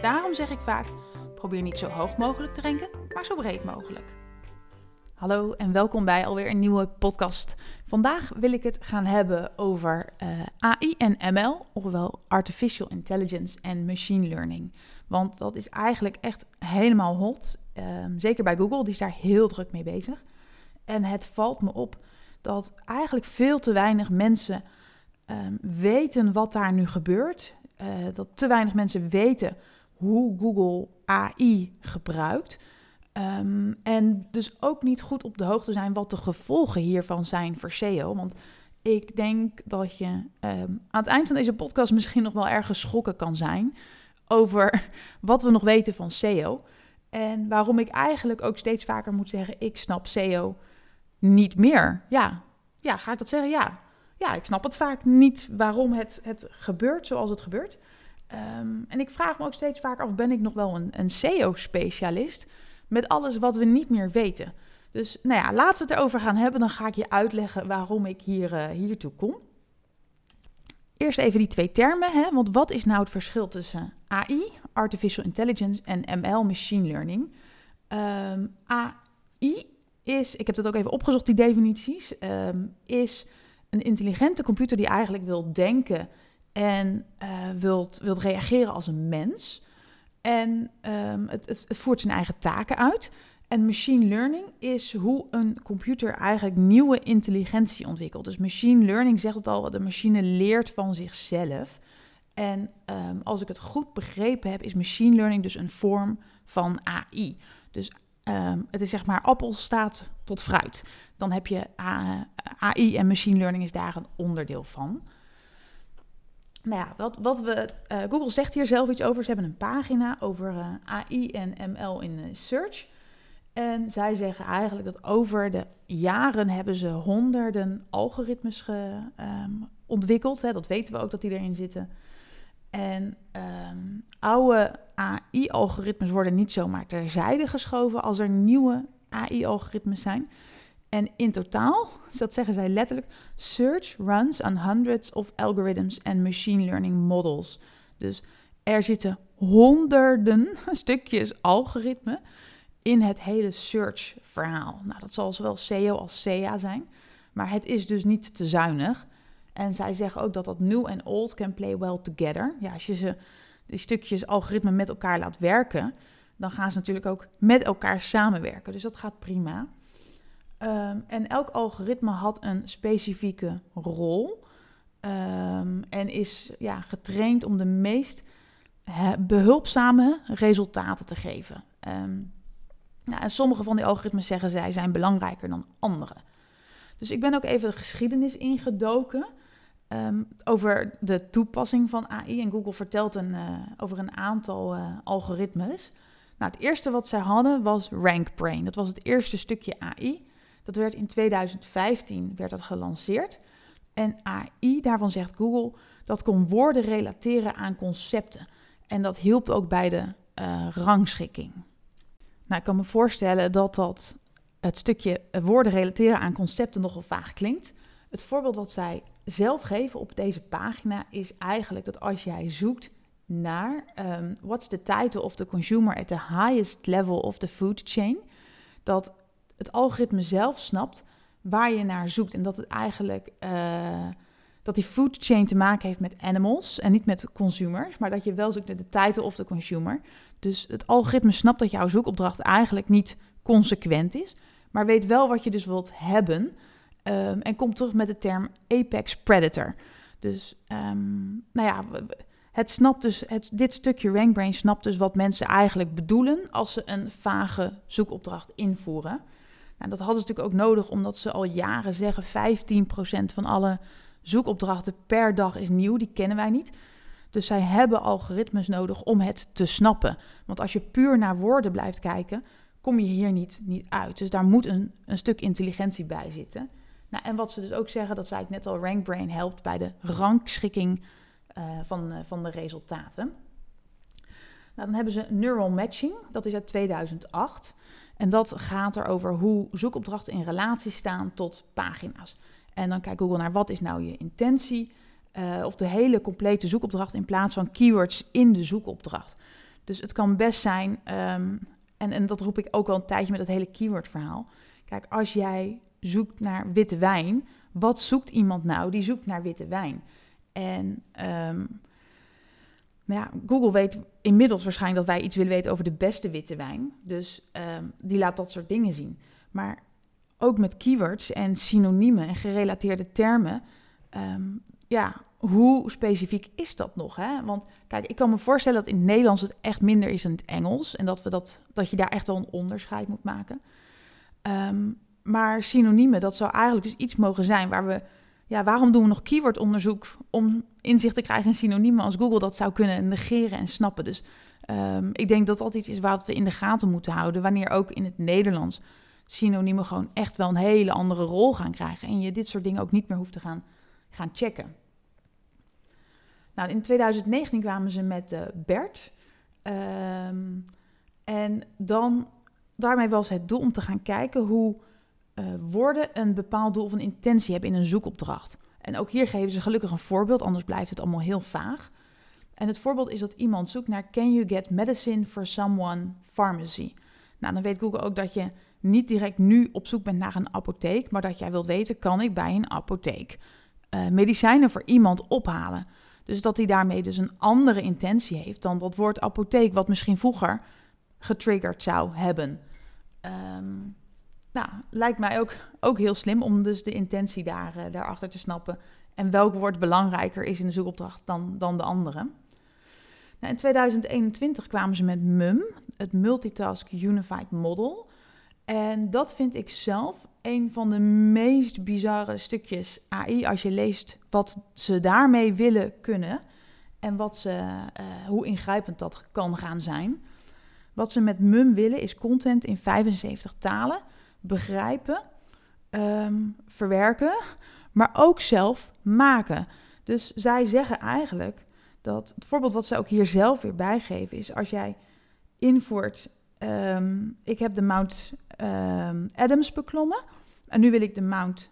Daarom zeg ik vaak: probeer niet zo hoog mogelijk te ranken, maar zo breed mogelijk. Hallo en welkom bij alweer een nieuwe podcast. Vandaag wil ik het gaan hebben over uh, AI en ML, ofwel Artificial Intelligence en Machine Learning. Want dat is eigenlijk echt helemaal hot. Um, zeker bij Google, die is daar heel druk mee bezig. En het valt me op dat eigenlijk veel te weinig mensen um, weten wat daar nu gebeurt. Uh, dat te weinig mensen weten hoe Google AI gebruikt. Um, en dus ook niet goed op de hoogte zijn wat de gevolgen hiervan zijn voor SEO. Want ik denk dat je um, aan het eind van deze podcast misschien nog wel erg geschrokken kan zijn over wat we nog weten van SEO. En waarom ik eigenlijk ook steeds vaker moet zeggen: ik snap SEO niet meer. Ja, ja ga ik dat zeggen? Ja. Ja, ik snap het vaak niet waarom het, het gebeurt zoals het gebeurt. Um, en ik vraag me ook steeds vaker af: ben ik nog wel een, een SEO-specialist? Met alles wat we niet meer weten. Dus nou ja, laten we het erover gaan hebben. Dan ga ik je uitleggen waarom ik hier, uh, hiertoe kom. Eerst even die twee termen. Hè? Want wat is nou het verschil tussen AI, Artificial Intelligence, en ML, Machine Learning? Um, AI is, ik heb dat ook even opgezocht, die definities, um, is een intelligente computer die eigenlijk wil denken en uh, wilt, wilt reageren als een mens. En um, het, het, voert zijn eigen taken uit. En machine learning is hoe een computer eigenlijk nieuwe intelligentie ontwikkelt. Dus machine learning zegt het al, de machine leert van zichzelf. En um, als ik het goed begrepen heb, is machine learning dus een vorm van AI. Dus um, het is zeg maar appel staat tot fruit. Dan heb je AI en machine learning is daar een onderdeel van nou ja, wat, wat we. Uh, Google zegt hier zelf iets over. Ze hebben een pagina over eh, AI en ML in uh, search. En zij zeggen eigenlijk dat over de jaren hebben ze honderden algoritmes ge, um, ontwikkeld. Hè. Dat weten we ook dat die erin zitten. En um, oude AI-algoritmes worden niet zomaar terzijde geschoven als er nieuwe AI-algoritmes zijn. En in totaal, dat zeggen zij letterlijk, search runs on hundreds of algorithms and machine learning models. Dus er zitten honderden stukjes algoritme in het hele search verhaal. Nou, dat zal zowel SEO als SEA zijn, maar het is dus niet te zuinig. En zij zeggen ook dat dat new en old can play well together. Ja, als je ze, die stukjes algoritme met elkaar laat werken, dan gaan ze natuurlijk ook met elkaar samenwerken. Dus dat gaat prima. Um, en elk algoritme had een specifieke rol um, en is ja, getraind om de meest behulpzame resultaten te geven. Um, nou, en sommige van die algoritmes zeggen zij zijn belangrijker dan andere. Dus ik ben ook even de geschiedenis ingedoken over de toepassing van AI. En Google vertelt een, uh, over een aantal uh, algoritmes. Nou, het eerste wat zij hadden was RankBrain. Dat was het eerste stukje AI. Dat werd in 2015 werd dat gelanceerd. En AI, daarvan zegt Google, dat kon woorden relateren aan concepten. En dat hielp ook bij de uh, rangschikking. Nou, ik kan me voorstellen dat dat het stukje woorden relateren aan concepten nogal vaag klinkt. Het voorbeeld wat zij zelf geven op deze pagina is eigenlijk dat als jij zoekt naar um, what's the title of the consumer at the highest level of the food chain, dat het algoritme zelf snapt waar je naar zoekt. En dat het eigenlijk uh, dat die food chain te maken heeft met animals en niet met consumers, maar dat je wel zoekt naar de title of de consumer. Dus het algoritme snapt dat jouw zoekopdracht eigenlijk niet consequent is, maar weet wel wat je dus wilt hebben. Um, en komt terug met de term apex predator. Dus um, nou ja, het snapt dus, dit stukje RankBrain snapt dus wat mensen eigenlijk bedoelen als ze een vage zoekopdracht invoeren. Nou, dat hadden ze natuurlijk ook nodig, omdat ze al jaren zeggen: 15% van alle zoekopdrachten per dag is nieuw, die kennen wij niet. Dus zij hebben algoritmes nodig om het te snappen. Want als je puur naar woorden blijft kijken, kom je hier niet, niet uit. Dus daar moet een, een stuk intelligentie bij zitten. Nou, en wat ze dus ook zeggen, dat zei ik net al, RankBrain helpt bij de rangschikking uh, van, uh, van de resultaten. Nou, dan hebben ze neural matching, dat is uit 2008. En dat gaat erover hoe zoekopdrachten in relatie staan tot pagina's. En dan kijkt Google naar wat is nou je intentie, uh, of de hele complete zoekopdracht in plaats van keywords in de zoekopdracht. Dus het kan best zijn, um, en, en dat roep ik ook al een tijdje met het hele keyword verhaal. Kijk, als jij zoekt naar witte wijn, wat zoekt iemand nou? Die zoekt naar witte wijn. En um, nou ja, Google weet inmiddels waarschijnlijk dat wij iets willen weten over de beste witte wijn. Dus um, die laat dat soort dingen zien. Maar ook met keywords en synoniemen en gerelateerde termen. Um, ja, hoe specifiek is dat nog? Hè? Want kijk, ik kan me voorstellen dat in het Nederlands het echt minder is dan in het Engels. En dat, we dat, dat je daar echt wel een onderscheid moet maken. Um, maar synoniemen, dat zou eigenlijk dus iets mogen zijn waar we... Ja, waarom doen we nog keywordonderzoek om inzicht te krijgen in synoniemen als Google dat zou kunnen negeren en snappen? Dus um, ik denk dat dat iets is wat we in de gaten moeten houden. Wanneer ook in het Nederlands synoniemen gewoon echt wel een hele andere rol gaan krijgen. En je dit soort dingen ook niet meer hoeft te gaan, gaan checken. Nou, in 2019 kwamen ze met uh, BERT. Um, en dan, daarmee was het doel om te gaan kijken hoe uh, woorden een bepaald doel of een intentie hebben in een zoekopdracht. En ook hier geven ze gelukkig een voorbeeld, anders blijft het allemaal heel vaag. En het voorbeeld is dat iemand zoekt naar Can you get medicine for someone pharmacy? Nou, dan weet Google ook dat je niet direct nu op zoek bent naar een apotheek, maar dat jij wilt weten, kan ik bij een apotheek uh, medicijnen voor iemand ophalen? Dus dat hij daarmee dus een andere intentie heeft dan dat woord apotheek, wat misschien vroeger getriggerd zou hebben. Um, nou, lijkt mij ook, ook heel slim om dus de intentie daar, uh, daarachter te snappen. En welk woord belangrijker is in de zoekopdracht dan, dan de andere. Nou, in 2021 kwamen ze met MUM, het Multitask Unified Model. En dat vind ik zelf een van de meest bizarre stukjes AI als je leest wat ze daarmee willen kunnen en wat ze, uh, hoe ingrijpend dat kan gaan zijn. Wat ze met MUM willen is content in 75 talen begrijpen, um, verwerken, maar ook zelf maken. Dus zij zeggen eigenlijk dat het voorbeeld wat ze ook hier zelf weer bijgeven is als jij invoert, um, ik heb de Mount um, Adams beklommen en nu wil ik de Mount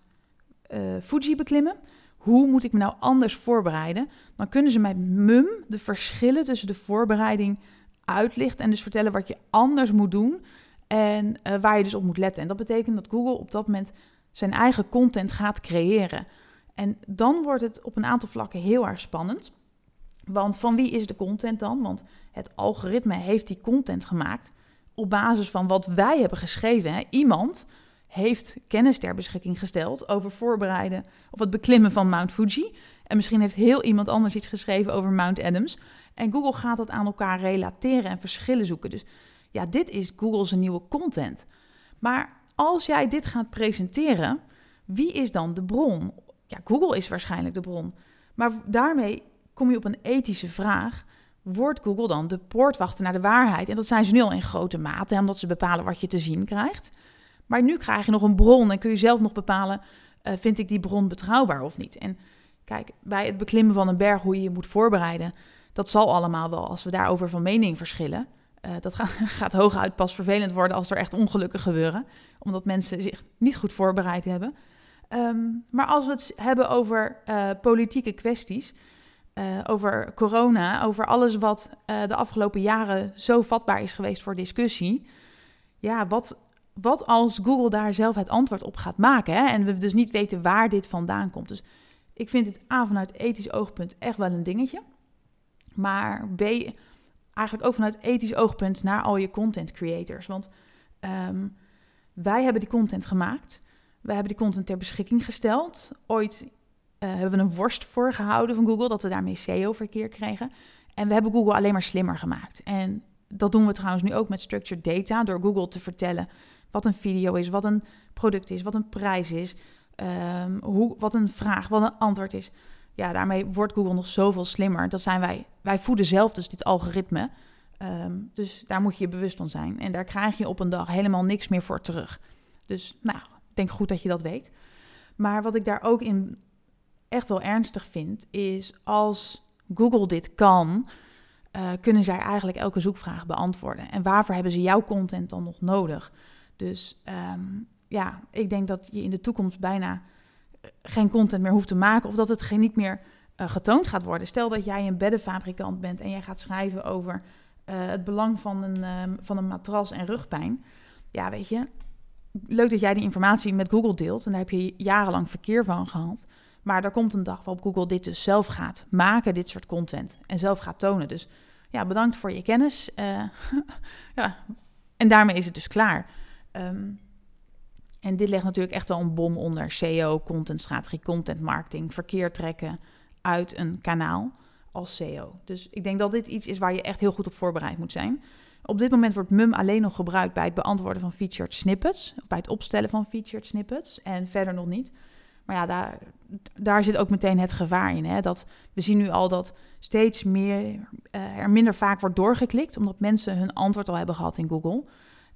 uh, Fuji beklimmen. Hoe moet ik me nou anders voorbereiden? Dan kunnen ze met MUM de verschillen tussen de voorbereiding uitlichten en dus vertellen wat je anders moet doen en uh, waar je dus op moet letten. En dat betekent dat Google op dat moment zijn eigen content gaat creëren. En dan wordt het op een aantal vlakken heel erg spannend. Want van wie is de content dan? Want het algoritme heeft die content gemaakt op basis van wat wij hebben geschreven. Hè? Iemand heeft kennis ter beschikking gesteld over voorbereiden of het beklimmen van Mount Fuji. En misschien heeft heel iemand anders iets geschreven over Mount Adams. En Google gaat dat aan elkaar relateren en verschillen zoeken. Dus ja, dit is Google's nieuwe content. Maar als jij dit gaat presenteren, wie is dan de bron? Ja, Google is waarschijnlijk de bron. Maar daarmee kom je op een ethische vraag. Wordt Google dan de poortwachter naar de waarheid? En dat zijn ze nu al in grote mate, omdat ze bepalen wat je te zien krijgt. Maar nu krijg je nog een bron en kun je zelf nog bepalen: uh, vind ik die bron betrouwbaar of niet? En kijk, bij het beklimmen van een berg, hoe je je moet voorbereiden, dat zal allemaal wel als we daarover van mening verschillen. Uh, dat gaat, gaat hooguit pas vervelend worden als er echt ongelukken gebeuren, omdat mensen zich niet goed voorbereid hebben. Um, maar als we het hebben over uh, politieke kwesties, uh, over corona, over alles wat de afgelopen jaren zo vatbaar is geweest voor discussie. Ja, wat, wat als Google daar zelf het antwoord op gaat maken hè? en we dus niet weten waar dit vandaan komt. Dus ik vind het A vanuit ethisch oogpunt echt wel een dingetje. Maar B, eigenlijk ook vanuit ethisch oogpunt naar al je content creators. Want um, wij hebben die content gemaakt. Wij hebben die content ter beschikking gesteld. Ooit uh, hebben we een worst voor gehouden van Google, dat we daarmee SEO-verkeer kregen. En we hebben Google alleen maar slimmer gemaakt. En dat doen we trouwens nu ook met structured data, door Google te vertellen wat een video is, wat een product is, wat een prijs is, um, hoe, wat een vraag, wat een antwoord is. Ja, daarmee wordt Google nog zoveel slimmer. Dat zijn wij. Wij voeden zelf dus dit algoritme. Ehm, dus daar moet je je bewust van zijn. En daar krijg je op een dag helemaal niks meer voor terug. Dus nou, ik denk goed dat je dat weet. Maar wat ik daar ook in echt wel ernstig vind, is als Google dit kan, uh, kunnen zij eigenlijk elke zoekvraag beantwoorden. En waarvoor hebben ze jouw content dan nog nodig? Dus ehm, ja, ik denk dat je in de toekomst bijna eh, geen content meer hoeft te maken of dat het geen niet meer uh, getoond gaat worden. Stel dat jij een beddenfabrikant bent en jij gaat schrijven over het belang van een, um, van een matras en rugpijn. Ja, weet je, leuk dat jij die informatie met Google deelt en daar heb je jarenlang verkeer van gehad. Maar er komt een dag waarop Google dit dus zelf gaat maken, dit soort content. En zelf gaat tonen. Dus ja, bedankt voor je kennis. Uh, ja, en daarmee is het dus klaar. Um, en dit legt natuurlijk echt wel een bom onder SEO, content strategie, content marketing, verkeer trekken uit een kanaal als SEO. Dus ik denk dat dit iets is waar je echt heel goed op voorbereid moet zijn. Op dit moment wordt MUM alleen nog gebruikt bij het beantwoorden van featured snippets, bij het opstellen van featured snippets en verder nog niet. Maar ja, daar, daar zit ook meteen het gevaar in. Hè? Dat we zien nu al dat steeds meer uh, er minder vaak wordt doorgeklikt, omdat mensen hun antwoord al hebben gehad in Google.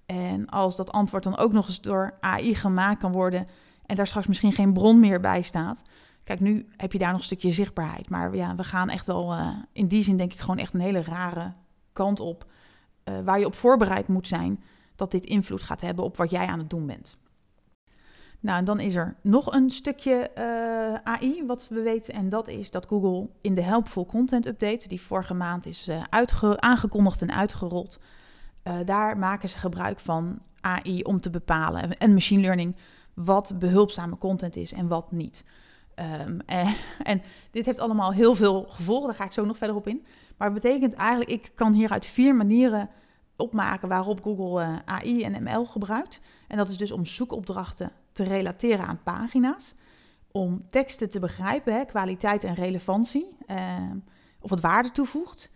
En als dat antwoord dan ook nog eens door AI gemaakt kan worden en daar straks misschien geen bron meer bij staat. Kijk, nu heb je daar nog een stukje zichtbaarheid. Maar ja, we gaan echt wel uh, in die zin denk ik gewoon echt een hele rare kant op. Uh, waar je op voorbereid moet zijn dat dit invloed gaat hebben op wat jij aan het doen bent. Nou, en dan is er nog een stukje uh, AI wat we weten. En dat is dat Google in de Helpful Content Update, die vorige maand is aangekondigd en uitgerold, uh, daar maken ze gebruik van AI om te bepalen en machine learning wat behulpzame content is en wat niet. Um, en, dit heeft allemaal heel veel gevolgen, daar ga ik zo nog verder op in. Maar het betekent eigenlijk, ik kan hieruit vier manieren opmaken waarop Google AI en ML gebruikt. En dat is dus om zoekopdrachten te relateren aan pagina's. Om teksten te begrijpen, hè, kwaliteit en relevantie, eh, of het waarde toevoegt.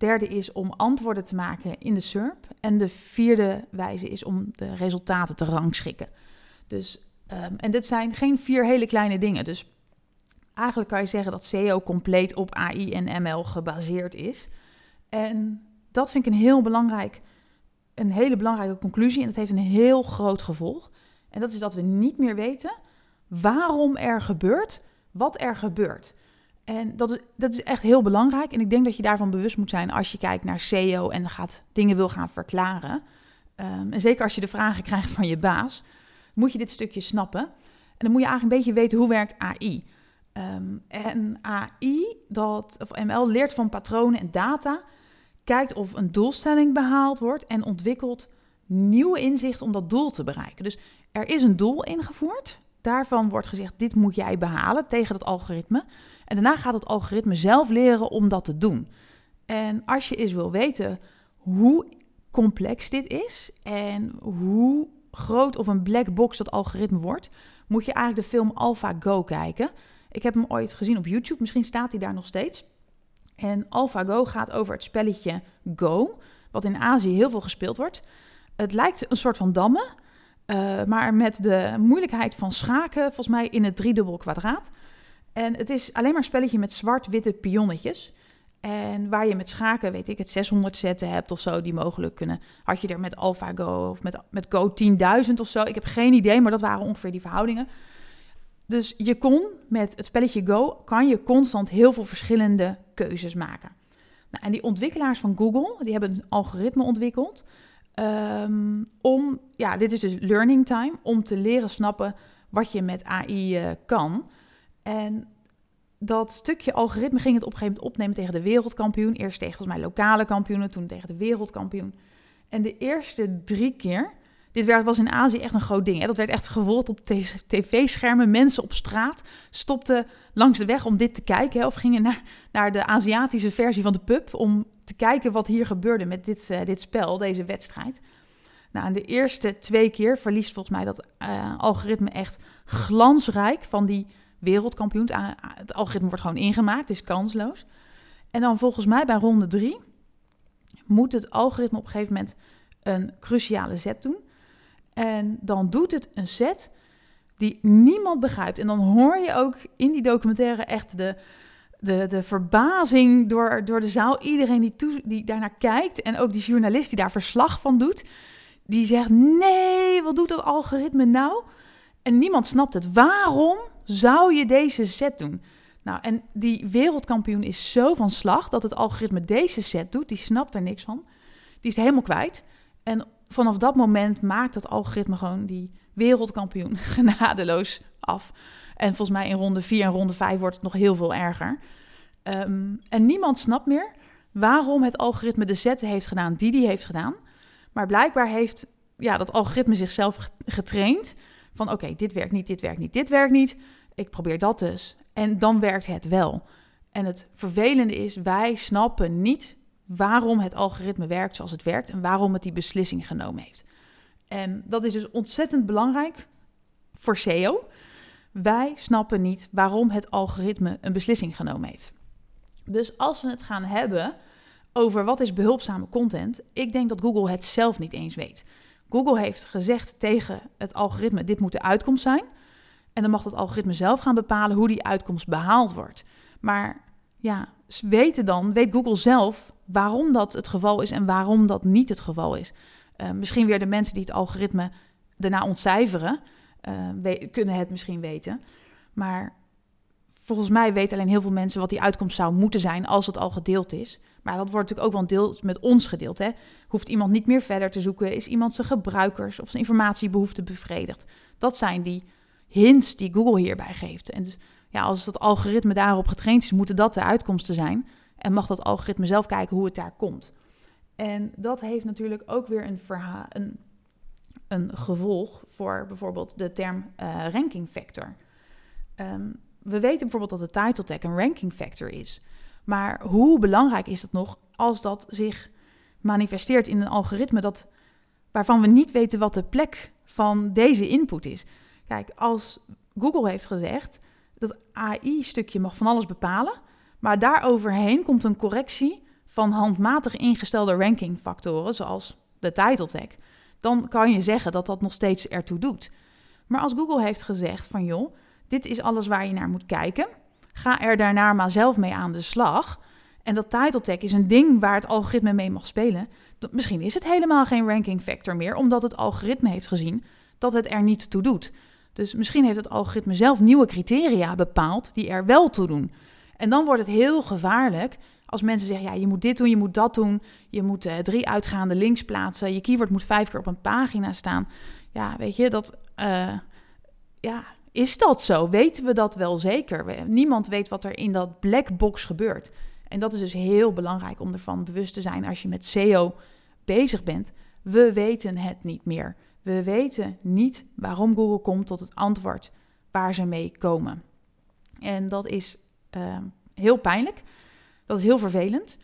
Derde is om antwoorden te maken in de SERP. En de vierde wijze is om de resultaten te rangschikken. Dus, um, en dit zijn geen vier hele kleine dingen. Dus eigenlijk kan je zeggen dat SEO compleet op AI en ML gebaseerd is. En dat vind ik een heel belangrijk, een hele belangrijke conclusie. En dat heeft een heel groot gevolg. En dat is dat we niet meer weten waarom er gebeurt wat er gebeurt. En dat is, dat is echt heel belangrijk. En ik denk dat je daarvan bewust moet zijn als je kijkt naar SEO en gaat, dingen wil gaan verklaren. Um, en zeker als je de vragen krijgt van je baas, moet je dit stukje snappen. En dan moet je eigenlijk een beetje weten hoe werkt AI. Um, ehm, en AI, dat, of ML, leert van patronen en data, kijkt of een doelstelling behaald wordt en ontwikkelt nieuwe inzichten om dat doel te bereiken. Dus er is een doel ingevoerd. Daarvan wordt gezegd: dit moet jij behalen tegen het algoritme. En daarna gaat het algoritme zelf leren om dat te doen. En als je eens wil weten hoe complex dit is en hoe groot of een black box dat algoritme wordt, moet je eigenlijk de film AlphaGo kijken. Ik heb hem ooit gezien op YouTube, misschien staat hij daar nog steeds. En AlphaGo gaat over het spelletje Go, wat in Azië heel veel gespeeld wordt. Het lijkt een soort van dammen, uh, maar met de moeilijkheid van schaken, volgens mij in het driedubbel kwadraat. En het is alleen maar een spelletje met zwart-witte pionnetjes. En waar je met schaken, weet ik het, 600 zetten hebt of zo, die mogelijk kunnen. Had je er met AlphaGo of met, met Go 10.000 of zo. Ik heb geen idee, maar dat waren ongeveer die verhoudingen. Dus je kon met het spelletje Go, kan je constant heel veel verschillende keuzes maken. Nou, en die ontwikkelaars van Google, die hebben een algoritme ontwikkeld Um, om, ja, dit is dus learning time, om te leren snappen wat je met AI eh, kan. En dat stukje algoritme ging het op een gegeven moment opnemen tegen de wereldkampioen. Eerst tegen volgens mij lokale kampioenen, toen tegen de wereldkampioen. En de eerste drie keer, dit was in Azië echt een groot ding. Hè? Dat werd echt gevolgd op tv-schermen. Mensen op straat stopten langs de weg om dit te kijken. Hè? Of gingen naar, naar de Aziatische versie van de pub om te kijken wat hier gebeurde met dit, uh, dit spel, deze wedstrijd. Nou, in de eerste twee keer verliest volgens mij dat uh, algoritme echt glansrijk van die wereldkampioen. Het algoritme wordt gewoon ingemaakt, is kansloos. En dan volgens mij bij ronde drie moet het algoritme op een gegeven moment een cruciale zet doen. En dan doet het een zet die niemand begrijpt. En dan hoor je ook in die documentaire echt de, de, de verbazing door, door de zaal. Iedereen die, die daarnaar kijkt en ook die journalist die daar verslag van doet, die zegt: Nee, wat doet dat algoritme nou? En niemand snapt het. Waarom zou je deze set doen? Nou, en die wereldkampioen is zo van slag dat het algoritme deze set doet. Die snapt er niks van. Die is helemaal kwijt. En vanaf dat moment maakt het algoritme gewoon die wereldkampioen genadeloos af. En volgens mij in ronde 4 en ronde 5 wordt het nog heel veel erger. Ehm, en niemand snapt meer waarom het algoritme de zetten heeft gedaan die die heeft gedaan. Maar blijkbaar heeft ja, dat algoritme zichzelf getraind. Van oké, dit werkt niet, dit werkt niet, dit werkt niet. Ik probeer dat dus. En dan werkt het wel. En het vervelende is, wij snappen niet waarom het algoritme werkt zoals het werkt en waarom het die beslissing genomen heeft. En dat is dus ontzettend belangrijk voor SEO. Wij snappen niet waarom het algoritme een beslissing genomen heeft. Dus als we het gaan hebben over wat is behulpzame content, ik denk dat Google het zelf niet eens weet. Google heeft gezegd tegen het algoritme: dit moet de uitkomst zijn. En dan mag het algoritme zelf gaan bepalen hoe die uitkomst behaald wordt. Maar ja, weten dan, weet Google zelf waarom dat het geval is en waarom dat niet het geval is. Uh, misschien weer de mensen die het algoritme daarna ontcijferen, uh, kunnen het misschien weten. Maar volgens mij weten alleen heel veel mensen wat die uitkomst zou moeten zijn als het al gedeeld is. Maar dat wordt natuurlijk ook wel een deel met ons gedeeld. Hè? Hoeft iemand niet meer verder te zoeken? Is iemand zijn gebruikers of zijn informatiebehoeften bevredigd? Dat zijn die hints die Google hierbij geeft. En dus ja, als dat algoritme daarop getraind is, moeten dat de uitkomsten zijn. En mag dat algoritme zelf kijken hoe het daar komt. En dat heeft natuurlijk ook weer een, een, een gevolg voor bijvoorbeeld de term uh, ranking factor. Um, we weten bijvoorbeeld dat de title tag een ranking factor is. Maar hoe belangrijk is dat nog als dat zich manifesteert in een algoritme dat, waarvan we niet weten wat de plek van deze input is? Kijk, als Google heeft gezegd dat AI-stukje mag van alles bepalen, maar daaroverheen komt een correctie van handmatig ingestelde rankingfactoren, zoals de title tag, dan kan je zeggen dat dat nog steeds ertoe doet. Maar als Google heeft gezegd van joh, dit is alles waar je naar moet kijken, ga er daarna maar zelf mee aan de slag. En dat title tag is een ding waar het algoritme mee mag spelen. Misschien is het helemaal geen ranking factor meer, omdat het algoritme heeft gezien dat het er niet toe doet. Dus misschien heeft het algoritme zelf nieuwe criteria bepaald die er wel toe doen. En dan wordt het heel gevaarlijk als mensen zeggen, ja, je moet dit doen, je moet dat doen, je moet uh, drie uitgaande links plaatsen, je keyword moet vijf keer op een pagina staan. Ja, weet je, dat, uh, ja, is dat zo? Weten we dat wel zeker? Niemand weet wat er in dat black box gebeurt. En dat is dus heel belangrijk om ervan bewust te zijn als je met SEO bezig bent. We weten het niet meer. We weten niet waarom Google komt tot het antwoord waar ze mee komen. En dat is uh, heel pijnlijk. Dat is heel vervelend.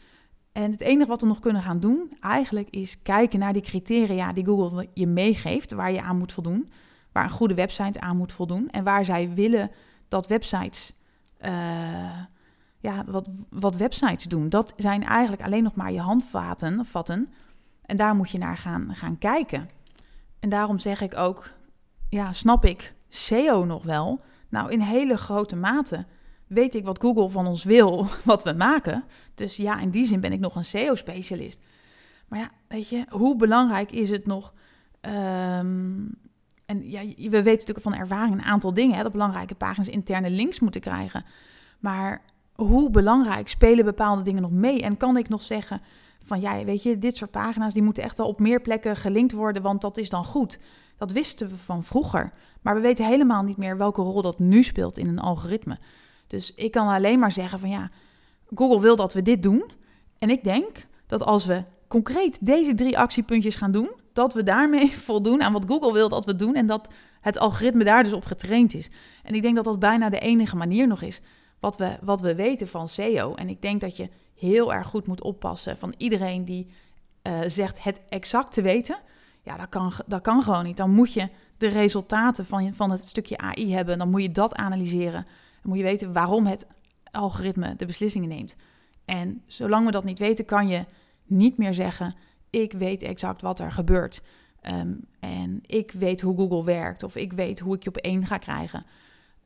En het enige wat we nog kunnen gaan doen, eigenlijk, is kijken naar die criteria die Google je meegeeft, waar je aan moet voldoen, waar een goede website aan moet voldoen en waar zij willen dat websites, uh, ja, wat, wat websites doen. Dat zijn eigenlijk alleen nog maar je handvaten, vatten, en daar moet je naar gaan, gaan kijken. En daarom zeg ik ook, ja, snap ik SEO nog wel? Nou, in hele grote mate weet ik wat Google van ons wil, wat we maken. Dus ja, in die zin ben ik nog een SEO-specialist. Maar ja, weet je, hoe belangrijk is het nog? Um, en ja, we weten natuurlijk van ervaring een aantal dingen, hè, dat belangrijke pagina's interne links moeten krijgen. Maar hoe belangrijk spelen bepaalde dingen nog mee? En kan ik nog zeggen van ja, weet je, dit soort pagina's die moeten echt wel op meer plekken gelinkt worden, want dat is dan goed. Dat wisten we van vroeger. Maar we weten helemaal niet meer welke rol dat nu speelt in een algoritme. Dus ik kan alleen maar zeggen van ja, Google wil dat we dit doen. En ik denk dat als we concreet deze drie actiepuntjes gaan doen, dat we daarmee voldoen aan wat Google wil dat we doen en dat het algoritme daar dus op getraind is. En ik denk dat dat bijna de enige manier nog is wat we, wat we weten van SEO. En ik denk dat je heel erg goed moet oppassen van iedereen die uh, zegt het exact te weten. Ja, dat kan, dat kan gewoon niet. Dan moet je de resultaten van, van het stukje AI hebben. Dan moet je dat analyseren moet je weten waarom het algoritme de beslissingen neemt. En zolang we dat niet weten, kan je niet meer zeggen: ik weet exact wat er gebeurt. Ehm, en ik weet hoe Google werkt of ik weet hoe ik je op één ga krijgen.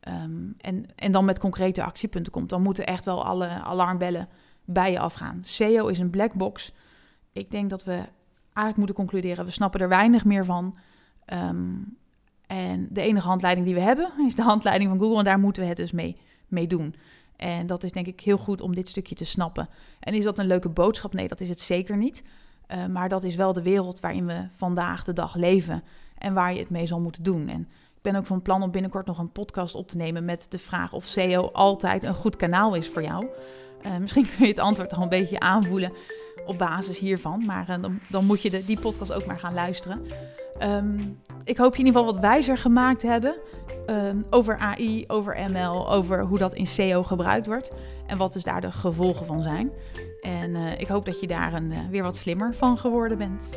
Ehm, en, en dan met concrete actiepunten komt, dan moeten echt wel alle alarmbellen bij je afgaan. SEO is een black box. Ik denk dat we eigenlijk moeten concluderen, we snappen er weinig meer van. Ehm, en de enige handleiding die we hebben is de handleiding van Google en daar moeten we het dus mee, mee doen. En dat is denk ik heel goed om dit stukje te snappen. En is dat een leuke boodschap? Nee, dat is het zeker niet. Uh, maar dat is wel de wereld waarin we vandaag de dag leven en waar je het mee zal moeten doen. En ik ben ook van plan om binnenkort nog een podcast op te nemen met de vraag of SEO altijd een goed kanaal is voor jou. Uh, misschien kun je het antwoord al een beetje aanvoelen op basis hiervan. Maar uh, dan, dan, moet je de, die podcast ook maar gaan luisteren. Um, ik hoop je in ieder geval wat wijzer gemaakt hebben um, over AI, over ML, over hoe dat in SEO gebruikt wordt. En wat dus daar de gevolgen van zijn. En uh, ik hoop dat je daar een, weer wat slimmer van geworden bent.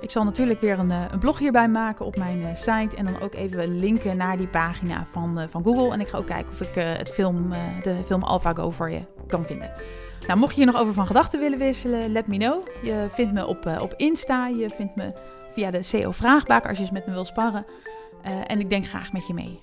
Ik zal natuurlijk weer een, een blog hierbij maken op mijn site. En dan ook even linken naar die pagina van, van Google. En ik ga ook kijken of ik het film, de film AlphaGo voor je kan vinden. Nou, mocht je hier nog over van gedachten willen wisselen, let me know. Je vindt me op, op Insta, je vindt me via de CO Vraagbaak als je eens met me wil sparren. Uh, en ik denk graag met je mee.